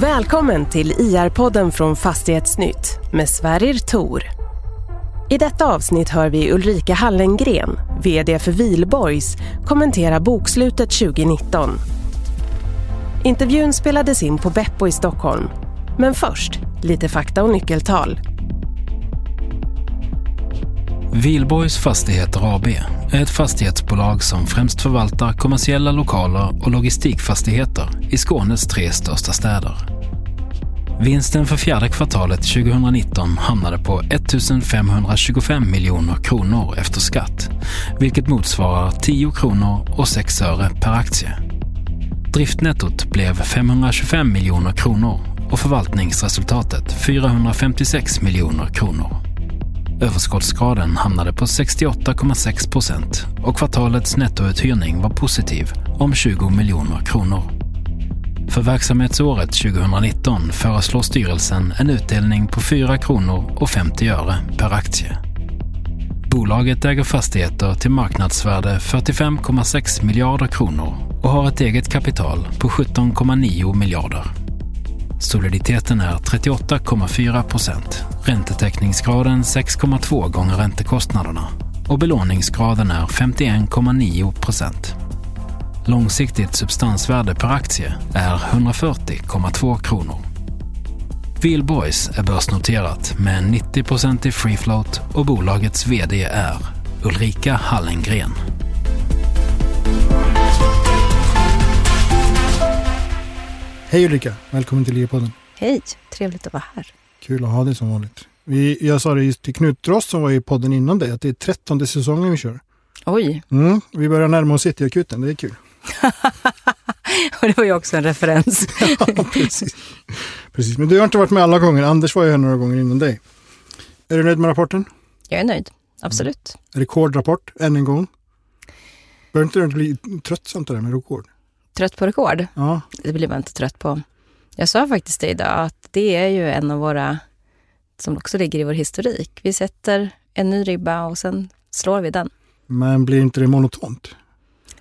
Välkommen till IR-podden från Fastighetsnytt med Sverrir Tor. I detta avsnitt hör vi Ulrika Hallengren, VD för Vilborgs, kommentera bokslutet 2019. Intervjun spelades in på Beppo i Stockholm. Men först, lite fakta och nyckeltal. Vilborgs Fastigheter AB är ett fastighetsbolag som främst förvaltar kommersiella lokaler och logistikfastigheter i Skånes tre största städer. Vinsten för fjärde kvartalet 2019 hamnade på 1525 miljoner kronor efter skatt, vilket motsvarar 10 kronor och 6 öre per aktie. Driftnettot blev 525 miljoner kronor och förvaltningsresultatet 456 miljoner kronor. Överskottsgraden hamnade på 68,6 procent och kvartalets nettouthyrning var positiv om 20 miljoner kronor. För verksamhetsåret 2019 föreslår styrelsen en utdelning på 4 kronor och 50 öre per aktie. Bolaget äger fastigheter till marknadsvärde 45,6 miljarder kronor och har ett eget kapital på 17,9 miljarder. Soliditeten är 38,4 procent, räntetäckningsgraden 6,2 gånger räntekostnaderna och belåningsgraden är 51,9 procent. Långsiktigt substansvärde per aktie är 140,2 kronor. Wihlborgs är börsnoterat med en 90% i free float och bolagets VD är Ulrika Hallengren. Hej Ulrika, välkommen till IE-podden. Hej, trevligt att vara här. Kul att ha dig som vanligt. Vi, jag sa det just till Knut Drost som var i podden innan dig, att det är trettonde säsongen vi kör. Oj. Mm, vi börjar närma oss Cityakuten, det är kul. och det var ju också en referens. ja, precis. precis. Men du har inte varit med alla gånger. Anders var ju här några gånger innan dig. Är du nöjd med rapporten? Jag är nöjd, absolut. Mm. Rekordrapport, än en gång. Börjar inte det bli tröttsamt det där med rekord? Trött på rekord? Ja. Det blir man inte trött på. Jag sa faktiskt det idag, att det är ju en av våra, som också ligger i vår historik. Vi sätter en ny ribba och sen slår vi den. Men blir inte det monotont?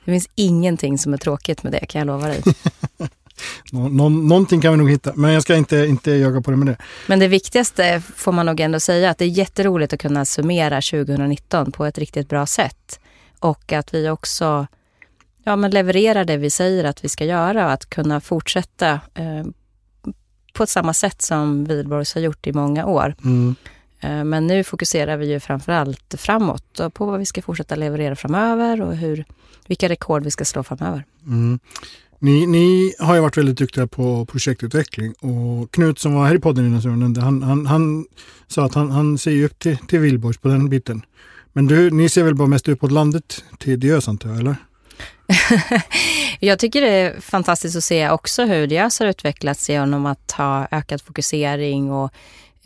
Det finns ingenting som är tråkigt med det, kan jag lova dig. Nå nå någonting kan vi nog hitta, men jag ska inte, inte jaga på det med det. Men det viktigaste får man nog ändå säga, att det är jätteroligt att kunna summera 2019 på ett riktigt bra sätt. Och att vi också ja, men levererar det vi säger att vi ska göra och att kunna fortsätta eh, på samma sätt som Wihlborgs har gjort i många år. Mm. Eh, men nu fokuserar vi ju framför allt framåt och på vad vi ska fortsätta leverera framöver och hur, vilka rekord vi ska slå framöver. Mm. Ni, ni, har ju varit väldigt duktiga på projektutveckling och Knut som var här i podden innan han, han, han sa att han, han ser upp till, till Wihlborgs på den biten. Men du, ni ser väl bara mest uppåt landet till Diös antar jag, eller? jag tycker det är fantastiskt att se också hur Diös har utvecklats genom att ha ökad fokusering och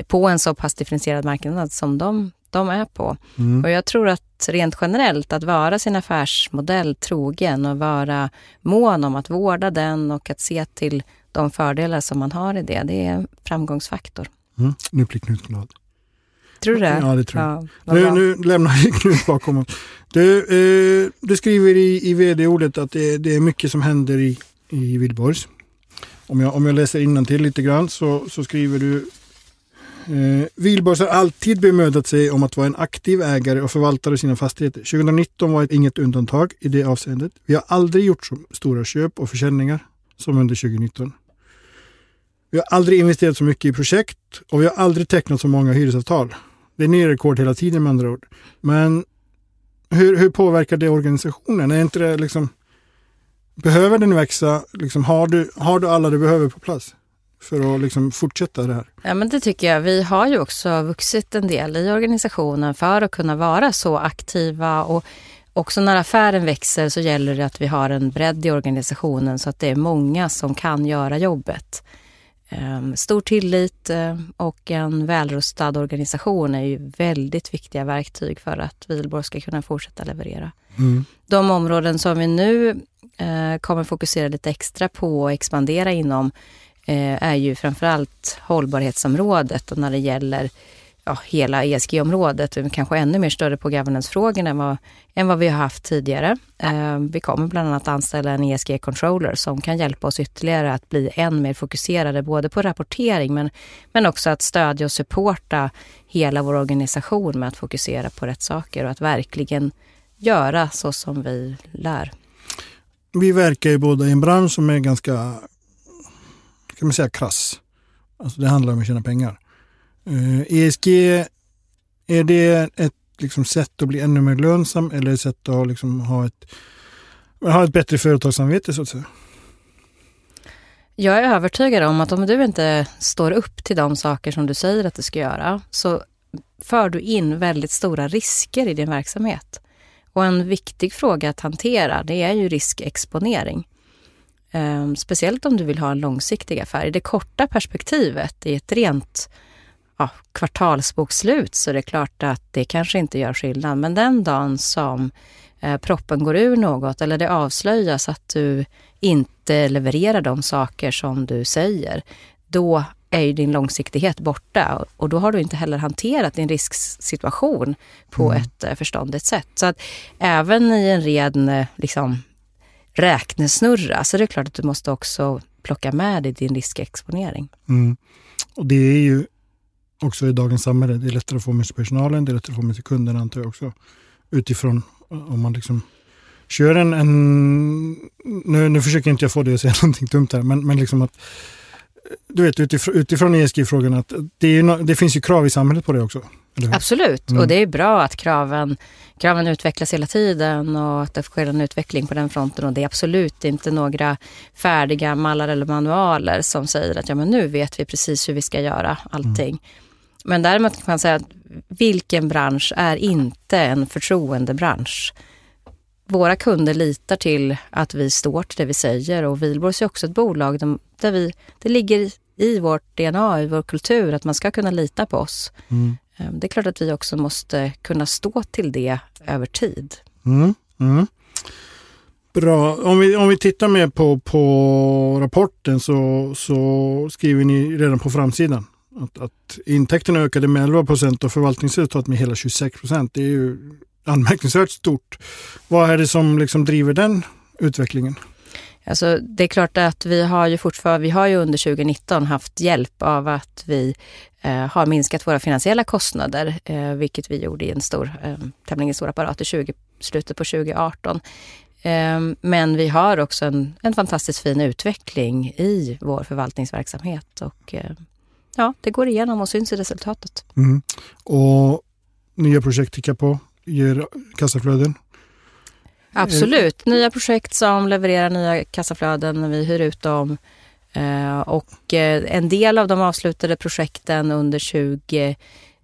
på en så pass differentierad marknad som de, de är på. Mm. Och jag tror att rent generellt att vara sin affärsmodell trogen och vara mån om att vårda den och att se till de fördelar som man har i det, det är en framgångsfaktor. Mm. Nu blir Knut glad. Tror du det? Ja, det tror jag. Ja, nu, nu lämnar vi Knut bakom oss. Du, eh, du skriver i, i vd-ordet att det, det, är mycket som händer i, i Wihlborgs. Om jag, om jag läser till lite grann så, så skriver du eh, Wihlborgs har alltid bemödat sig om att vara en aktiv ägare och förvaltare av sina fastigheter. 2019 var inget undantag i det avseendet. Vi har aldrig gjort så stora köp och försäljningar som under 2019. Vi har aldrig investerat så mycket i projekt och vi har aldrig tecknat så många hyresavtal. Det är nya rekord hela tiden med andra ord. Men hur, hur påverkar det organisationen? Är inte det liksom, behöver den växa? Liksom, har, du, har du alla du behöver på plats? för att liksom fortsätta det här? Ja, men det tycker jag. Vi har ju också vuxit en del i organisationen för att kunna vara så aktiva. Och också när affären växer så gäller det att vi har en bredd i organisationen så att det är många som kan göra jobbet. Ehm, stor tillit eh, och en välrustad organisation är ju väldigt viktiga verktyg för att Wihlborg ska kunna fortsätta leverera. Mm. De områden som vi nu eh, kommer fokusera lite extra på och expandera inom eh, är ju framförallt hållbarhetsområdet och när det gäller ja, hela ESG-området, kanske ännu mer större på governance-frågorna än vad, än vad vi har haft tidigare. Eh, vi kommer bland annat anställa en ESG-controller som kan hjälpa oss ytterligare att bli än mer fokuserade både på rapportering men, men också att stödja och supporta hela vår organisation med att fokusera på rätt saker och att verkligen göra så som vi lär. Vi verkar ju båda i en bransch som är ganska, kan man säga krass. Alltså det handlar om att tjäna pengar. Eh, ESG, är det ett liksom, sätt att bli ännu mer lönsam eller ett sätt att liksom, ha, ett, ha ett bättre företagssamvete så att säga? Jag är övertygad om att om du inte står upp till de saker som du säger att du ska göra så för du in väldigt stora risker i din verksamhet. Och en viktig fråga att hantera det är ju riskexponering. Ehm, speciellt om du vill ha en långsiktig affär. I det korta perspektivet, i ett rent ja, kvartalsbokslut, så är det klart att det kanske inte gör skillnad. Men den dagen som eh, proppen går ur något eller det avslöjas att du inte levererar de saker som du säger, då är ju din långsiktighet borta och då har du inte heller hanterat din risksituation på mm. ett eh, förståndigt sätt. Så att även i en ren eh, liksom, räknesnurra så är det klart att du måste också plocka med dig din riskexponering. Mm. Och det är ju också i dagens samhälle, det är lättare att få med sig personalen, det är lättare att få med sig kunderna antar jag också. Utifrån om man liksom kör en, en nu, nu försöker inte jag få dig att säga någonting dumt här, men, men liksom att du vet utifrån, utifrån ESG-frågan att det, no, det, finns ju krav i samhället på det också. Absolut, mm. och det är bra att kraven, kraven utvecklas hela tiden och att det sker en utveckling på den fronten. Och det är absolut inte några färdiga mallar eller manualer som säger att ja, men nu vet vi precis hur vi ska göra allting. Mm. Men däremot kan man säga att vilken bransch är inte en förtroendebransch? Våra kunder litar till att vi står till det vi säger och Wihlborgs är också ett bolag där vi, det ligger i vårt DNA, i vår kultur, att man ska kunna lita på oss. Mm. Ehm, det är klart att vi också måste kunna stå till det över tid. Mm. Mm. Bra. Om vi, om vi tittar mer på, på rapporten så, så skriver ni redan på framsidan att, att intäkterna ökade med 11 procent och förvaltningsresultatet med hela 26 procent. Det är ju anmärkningsvärt stort. Vad är det som liksom driver den utvecklingen? Alltså, det är klart att vi har ju fortfarande, vi har ju under 2019 haft hjälp av att vi eh, har minskat våra finansiella kostnader, eh, vilket vi gjorde i en stor, eh, tämligen stor apparat i 20, slutet på 2018. Eh, men vi har också en, en fantastiskt fin utveckling i vår förvaltningsverksamhet och eh, ja, det går igenom och syns i resultatet. Mm. Och nya projekt tickar på, ger kassaflöden? Absolut. Nya projekt som levererar nya kassaflöden när vi hyr ut dem. Eh, och eh, en del av de avslutade projekten under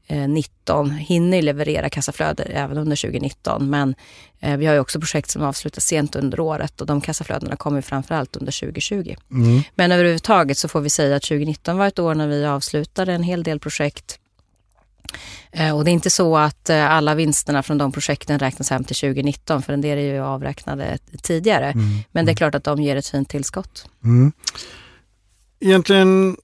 2019 hinner leverera kassaflöden även under 2019. Men eh, vi har ju också projekt som avslutas sent under året och de kassaflödena kommer framförallt under 2020. Mm. Men överhuvudtaget så får vi säga att 2019 var ett år när vi avslutade en hel del projekt Eh, och det är inte så att eh, alla vinsterna från de projekten räknas hem till 2019, för en del är ju avräknade tidigare. Mm. Men det är mm. klart att de ger ett fint tillskott. Mm. Egentligen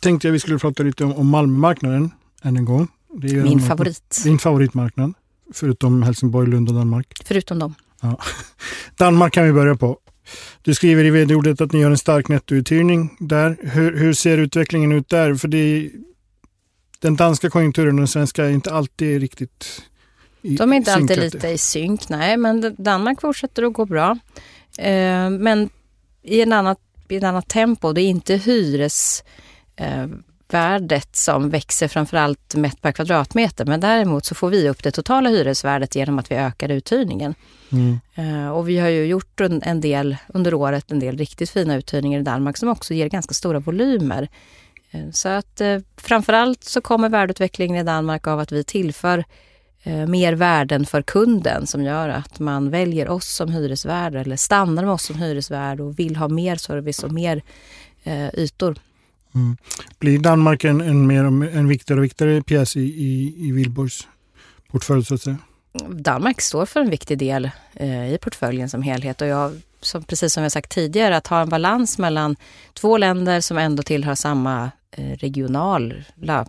tänkte jag vi skulle prata lite om, om Malmömarknaden än en gång. Min favorit. Din favoritmarknad, förutom Helsingborg, Lund och Danmark. Förutom dem. Ja. Danmark kan vi börja på. Du skriver i vd-ordet att ni har en stark nettouthyrning där. Hur, hur ser utvecklingen ut där? För det den danska konjunkturen och den svenska är inte alltid riktigt i De är inte alltid lite i synk, nej, men Danmark fortsätter att gå bra. Eh, men i, en annat, i ett annat tempo. Det är inte hyresvärdet eh, som växer framförallt mätt per kvadratmeter. Men däremot så får vi upp det totala hyresvärdet genom att vi ökar uthyrningen. Mm. Eh, och vi har ju gjort en, del under året, en del riktigt fina uthyrningar i Danmark som också ger ganska stora volymer. Eh, så att eh, framförallt så kommer värdeutvecklingen i Danmark av att vi tillför mer värden för kunden som gör att man väljer oss som hyresvärd eller stannar med oss som hyresvärd och vill ha mer service och mer ytor. Mm. Blir Danmark en, en, mer, en viktigare och viktigare pjäs i, i, i portfölj så att säga? Danmark står för en viktig del eh, i portföljen som helhet och jag som, precis som jag sagt tidigare, att ha en balans mellan två länder som ändå tillhör samma eh, regionala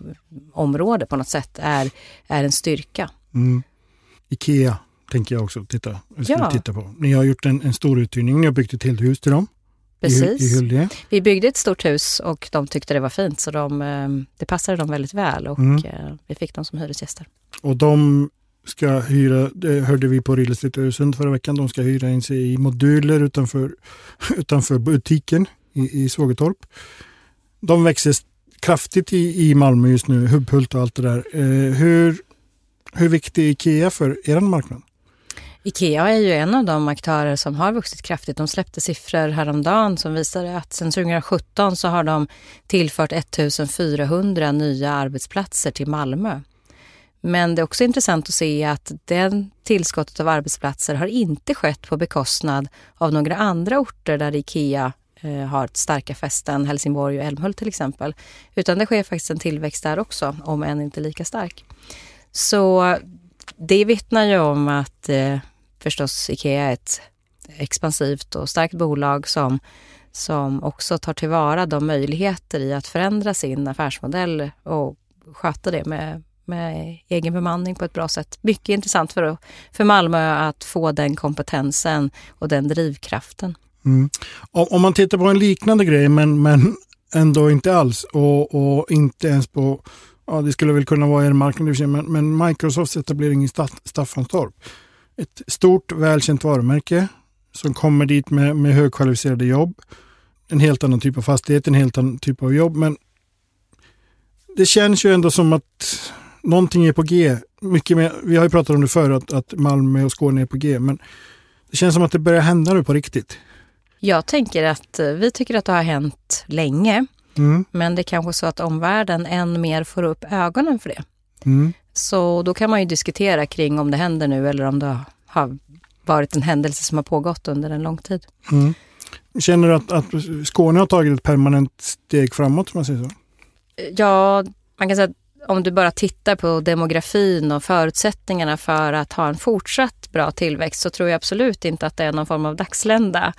område på något sätt är, är en styrka. Mm. Ikea tänker jag också titta, Ja. titta på. Ni har gjort en, en stor uthyrning, ni har byggt ett helt hus till dem. I, Precis. I Hyllie. Vi byggde ett stort hus och de tyckte det var fint så de, eh, det passade dem väldigt väl och Mm. eh, vi fick dem som hyresgäster. Och de ska hyra, det hörde vi på Real Estate Öresund förra veckan, de ska hyra in sig i moduler utanför, utanför butiken i, i Svågertorp. De växer kraftigt i, i Malmö just nu, Hubbhult och allt det där. Eh, hur, hur viktig är Ikea för er marknad? Ikea är ju en av de aktörer som har vuxit kraftigt. De släppte siffror häromdagen som visade att sedan 2017 så har de tillfört 1400 nya arbetsplatser till Malmö. Men det är också intressant att se att det tillskottet av arbetsplatser har inte skett på bekostnad av några andra orter där Ikea eh, har starka fästen, Helsingborg och Älmhult till exempel. Utan det sker faktiskt en tillväxt där också, om än inte lika stark. Så det vittnar ju om att eh, förstås Ikea är ett expansivt och starkt bolag som, som också tar tillvara de möjligheter i att förändra sin affärsmodell och sköta det med, med egen bemanning på ett bra sätt. Mycket intressant för, för Malmö att få den kompetensen och den drivkraften. Mm. Om, man tittar på en liknande grej men, men ändå inte alls och, och inte ens på, ja det skulle väl kunna vara er marknad men, men Microsofts etablering i Staff, Staffanstorp. Ett stort välkänt varumärke som kommer dit med, med högkvalificerade jobb. En helt annan typ av fastighet, en helt annan typ av jobb men det känns ju ändå som att någonting är på G. Mycket mer, vi har ju pratat om det förr att, att Malmö och Skåne är på G men det känns som att det börjar hända nu på riktigt. Jag tänker att eh, vi tycker att det har hänt länge, Mm. men det är kanske så att omvärlden än mer får upp ögonen för det. Mm. Så då kan man ju diskutera kring om det händer nu eller om det har varit en händelse som har pågått under en lång tid. Mm. Känner du att, att Skåne har tagit ett permanent steg framåt? Om man säger så? Ja, man kan säga att om du bara tittar på demografin och förutsättningarna för att ha en fortsatt bra tillväxt så tror jag absolut inte att det är någon form av dagslända.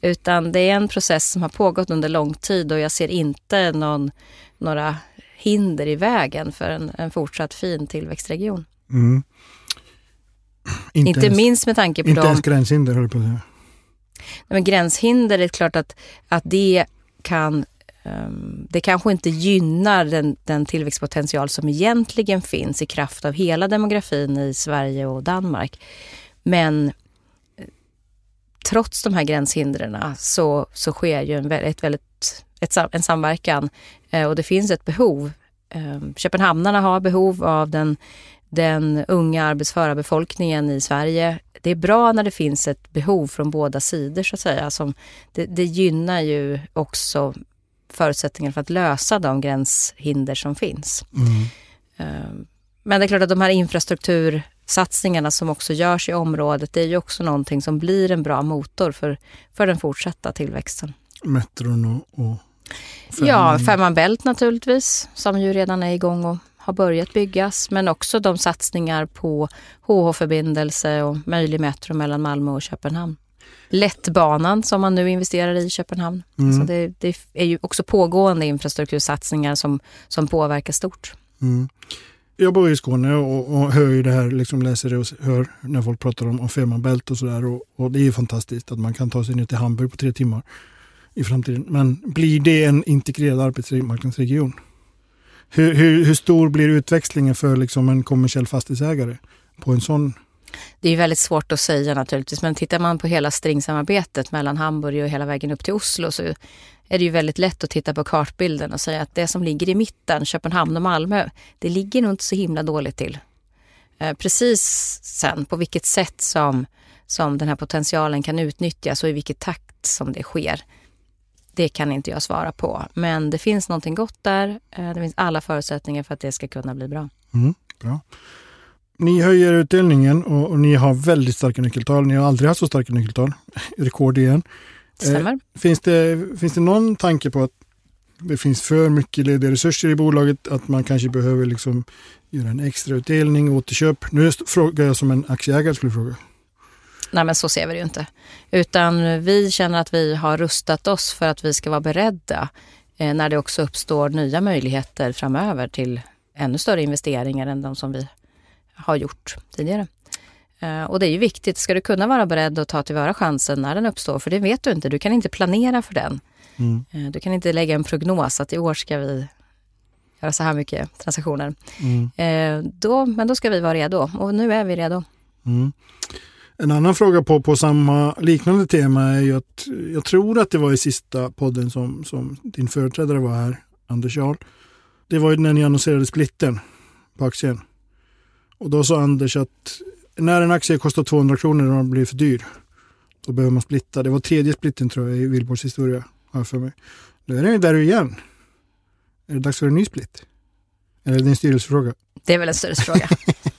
Utan det är en process som har pågått under lång tid och jag ser inte någon, några hinder i vägen för en, en fortsatt fin tillväxtregion. Mm. Inte, ens, minst med tanke på inte de ens gränshinder höll på att säga. Nej, Men gränshinder är klart att, att det kan ehm, det kanske inte gynnar den, den tillväxtpotential som egentligen finns i kraft av hela demografin i Sverige och Danmark. Men eh, trots de här gränshindren så, så sker ju en, ett väldigt, ett, en samverkan eh, och det finns ett behov. Ehm, Köpenhamnarna har behov av den, den unga arbetsföra befolkningen i Sverige. Det är bra när det finns ett behov från båda sidor så att säga. Som, det, det gynnar ju också förutsättningar för att lösa de gränshinder som finns. Mm. Ehm, Men det är klart att de här infrastruktursatsningarna som också görs i området, det är ju också någonting som blir en bra motor för, för den fortsatta tillväxten. Metron och... och Ja, Fehmarn Bält naturligtvis, som ju redan är igång och har börjat byggas. Men också de satsningar på HH-förbindelse och möjlig metro mellan Malmö och Köpenhamn. Lättbanan som man nu investerar i Köpenhamn. Mm. Så det, det är ju också pågående infrastruktursatsningar som, som påverkar stort. Mm. Jag bor i Skåne och, och hör ju det här, liksom läser det och hör när folk pratar om, om Fehmarn Bält och sådär. Och, och det är ju fantastiskt att man kan ta sig ner till Hamburg på tre timmar i framtiden. Men blir det en integrerad arbetsmarknadsregion? Hur, hur, hur stor blir utväxlingen för liksom en kommersiell fastighetsägare på en sån? Det är väldigt svårt att säga naturligtvis, men tittar man på hela stringsamarbetet mellan Hamburg och hela vägen upp till Oslo så är det ju väldigt lätt att titta på kartbilden och säga att det som ligger i mitten, Köpenhamn och Malmö, det ligger nog inte så himla dåligt till. Eh, precis sen på vilket sätt som, som den här potentialen kan utnyttjas och i vilket takt som det sker, det kan inte jag svara på. Men det finns någonting gott där. Eh, Det finns alla förutsättningar för att det ska kunna bli bra. Mm, bra. Ni höjer utdelningen och, och ni har väldigt starka nyckeltal. Ni har aldrig haft så starka nyckeltal. Rekord igen. Stämmer? Finns det, finns det någon tanke på att det finns för mycket lediga resurser i bolaget? Att man kanske behöver liksom göra en extra utdelning, återköp? Nu frågar jag som en aktieägare skulle fråga. Nej men så ser vi det ju inte. Utan vi känner att vi har rustat oss för att vi ska vara beredda eh, när det också uppstår nya möjligheter framöver till ännu större investeringar än de som vi har gjort tidigare. Eh, och det är ju viktigt, ska du kunna vara beredd att ta tillvara chansen när den uppstår, för det vet du inte, du kan inte planera för den. Mm. Eh, du kan inte lägga en prognos att i år ska vi göra så här mycket transaktioner. Mm. Eh, då, men då ska vi vara redo och nu är vi redo. Mm. En annan fråga på, på samma liknande tema är ju att jag tror att det var i sista podden som, som din företrädare var här, Anders Jarl. Det var ju när ni annonserade splitten på aktien. Och då sa Anders att när en aktie kostar 200 kronor och den blir för dyr, då behöver man splitta. Det var tredje splitten tror jag i Wihlborgs historia, har för mig. Nu är den där igen. Är det dags för en ny split? Eller är det en styrelsefråga? Det är väl en styrelsefråga.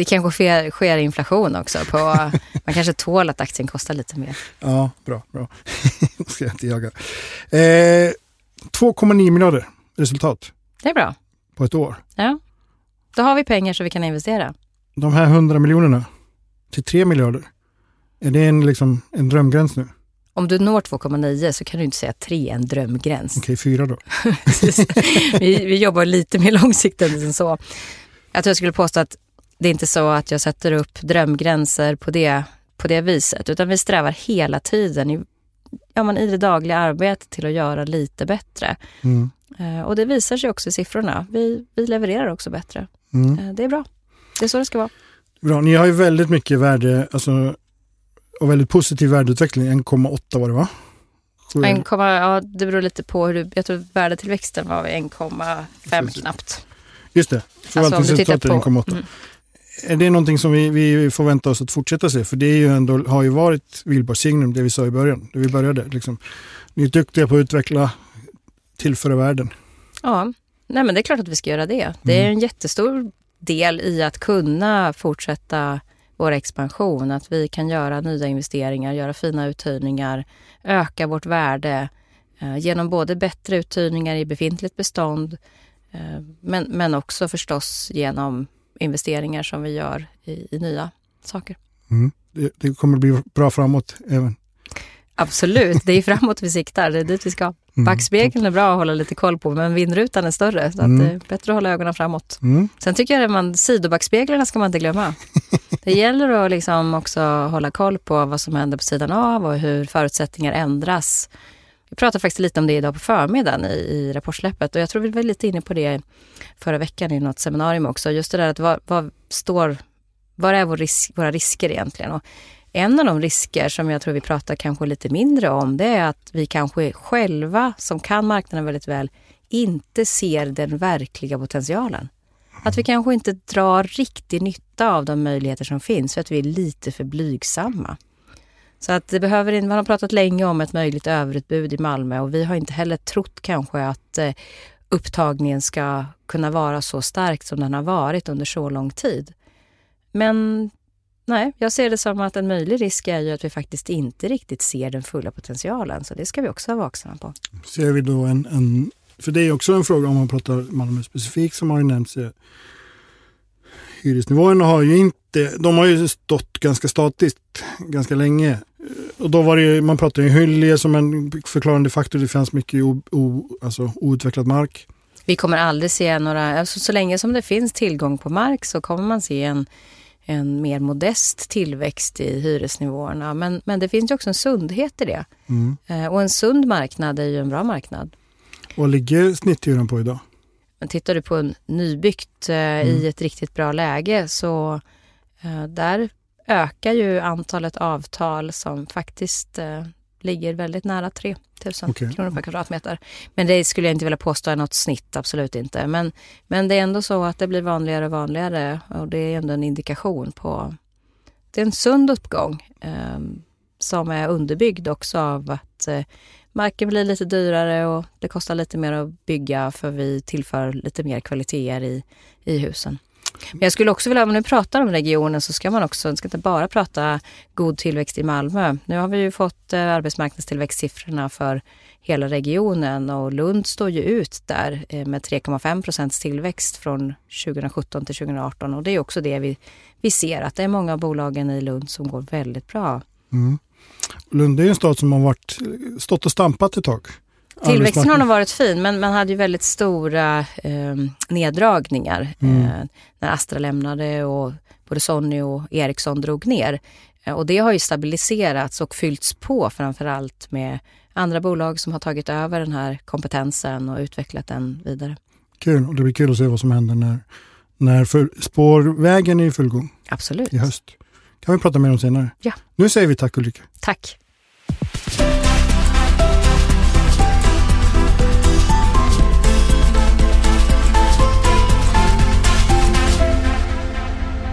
det kanske sker, sker inflation också. På, man kanske tål att aktien kostar lite mer. Ja, bra. bra. ska jag inte jaga. Eh, 2,9 miljarder resultat. Det är bra. På ett år. Ja. Då har vi pengar så vi kan investera. De här 100 miljonerna till 3 miljarder. Är det en, liksom, en drömgräns nu? Om du når 2,9 så kan du inte säga att 3 är en drömgräns. Okej, okay, 4 då? vi, vi jobbar lite mer långsiktigt än så. Jag tror jag skulle påstå att det är inte så att jag sätter upp drömgränser på det, på det viset, utan vi strävar hela tiden i, ja, men i det dagliga arbetet till att göra lite bättre. Mm. Eh, och det visar sig också i siffrorna. Vi, vi levererar också bättre. Mm. Eh, det är bra. Det är så det ska vara. Bra, ni har ju väldigt mycket värde, alltså, och väldigt positiv värdeutveckling. 1,8 var det va? 1, ja, det beror lite på hur du, jag tror värdetillväxten var 1,5 knappt. Just det, förvaltningsresultatet alltså, 1,8. Mm. Är det någonting som vi, vi förväntar oss att fortsätta se? För det är ju ändå, har ju varit Wihlborgs signum, det vi sa i början, det vi började. Liksom. Ni är duktiga på att utveckla, tillföra världen. Ja, nej men det är klart att vi ska göra det. Det är mm. en jättestor del i att kunna fortsätta vår expansion. Att vi kan göra nya investeringar, göra fina uthyrningar, öka vårt värde eh, genom både bättre uthyrningar i befintligt bestånd eh, men, men också förstås genom investeringar som vi gör i, i nya saker. Mm. Det, det, kommer bli bra framåt även. Absolut, det är framåt vi siktar, det är dit vi ska. Mm. Backspegeln är bra att hålla lite koll på, men vindrutan är större. Så mm. det är bättre att hålla ögonen framåt. Mm. Sen tycker jag att man, sidobackspeglarna ska man inte glömma. det gäller att liksom också hålla koll på vad som händer på sidan av och hur förutsättningar ändras. Vi pratade faktiskt lite om det idag på förmiddagen i, i rapportsläppet och jag tror vi var lite inne på det förra veckan i något seminarium också. Just det där att vad, vad står, vad är vår risk, våra risker egentligen? Och en av de risker som jag tror vi pratar kanske lite mindre om, det är att vi kanske själva, som kan marknaden väldigt väl, inte ser den verkliga potentialen. Att vi kanske inte drar riktig nytta av de möjligheter som finns för att vi är lite för blygsamma. Så att det behöver, man har pratat länge om ett möjligt överutbud i Malmö och vi har inte heller trott kanske att eh, upptagningen ska kunna vara så stark som den har varit under så lång tid. Men nej, jag ser det som att en möjlig risk är ju att vi faktiskt inte riktigt ser den fulla potentialen. Så det ska vi också vara vaksamma på. Ser vi då en, en för det är också en fråga om man pratar Malmö specifikt som har ju nämnts. Eh, hyresnivåerna har ju inte, de har ju stått ganska statiskt ganska länge. Och då var det ju, man pratade ju Hyllie som en förklarande faktor. Det fanns mycket o, o, alltså outvecklad mark. Vi kommer aldrig se några, alltså så länge som det finns tillgång på mark så kommer man se en, en mer modest tillväxt i hyresnivåerna. Men, men det finns ju också en sundhet i det. Mm. Eh, och en sund marknad är ju en bra marknad. Vad ligger snitthyran på idag? Men tittar du på en nybyggt eh, mm. i ett riktigt bra läge så eh, där ökar ju antalet avtal som faktiskt eh, ligger väldigt nära 3 000 okay. kronor per kvadratmeter. Men det skulle jag inte vilja påstå är något snitt, absolut inte. Men, men det är ändå så att det blir vanligare och vanligare och det är ändå en indikation på... Det är en sund uppgång eh, som är underbyggd också av att eh, marken blir lite dyrare och det kostar lite mer att bygga för vi tillför lite mer kvaliteter i, i husen. Men jag skulle också vilja, om nu pratar om regionen så ska man också, ska inte bara prata god tillväxt i Malmö. Nu har vi ju fått eh, arbetsmarknadstillväxtsiffrorna för hela regionen och Lund står ju ut där eh, med 3,5 procents tillväxt från 2017 till 2018 och det är också det vi, vi ser att det är många av bolagen i Lund som går väldigt bra. Mm. Lund är en stad som har varit, stått och stampat ett tag. Tillväxten har nog varit fin, men man hade ju väldigt stora eh, neddragningar mm. eh, när Astra lämnade och både Sony och Ericsson drog ner. Eh, och det har ju stabiliserats och fyllts på framförallt med andra bolag som har tagit över den här kompetensen och utvecklat den vidare. Kul, och det blir kul att se vad som händer när, när för, spårvägen är i full gång. Absolut. I höst. kan vi prata mer om senare. Ja. Nu säger vi tack Ulrika. Tack.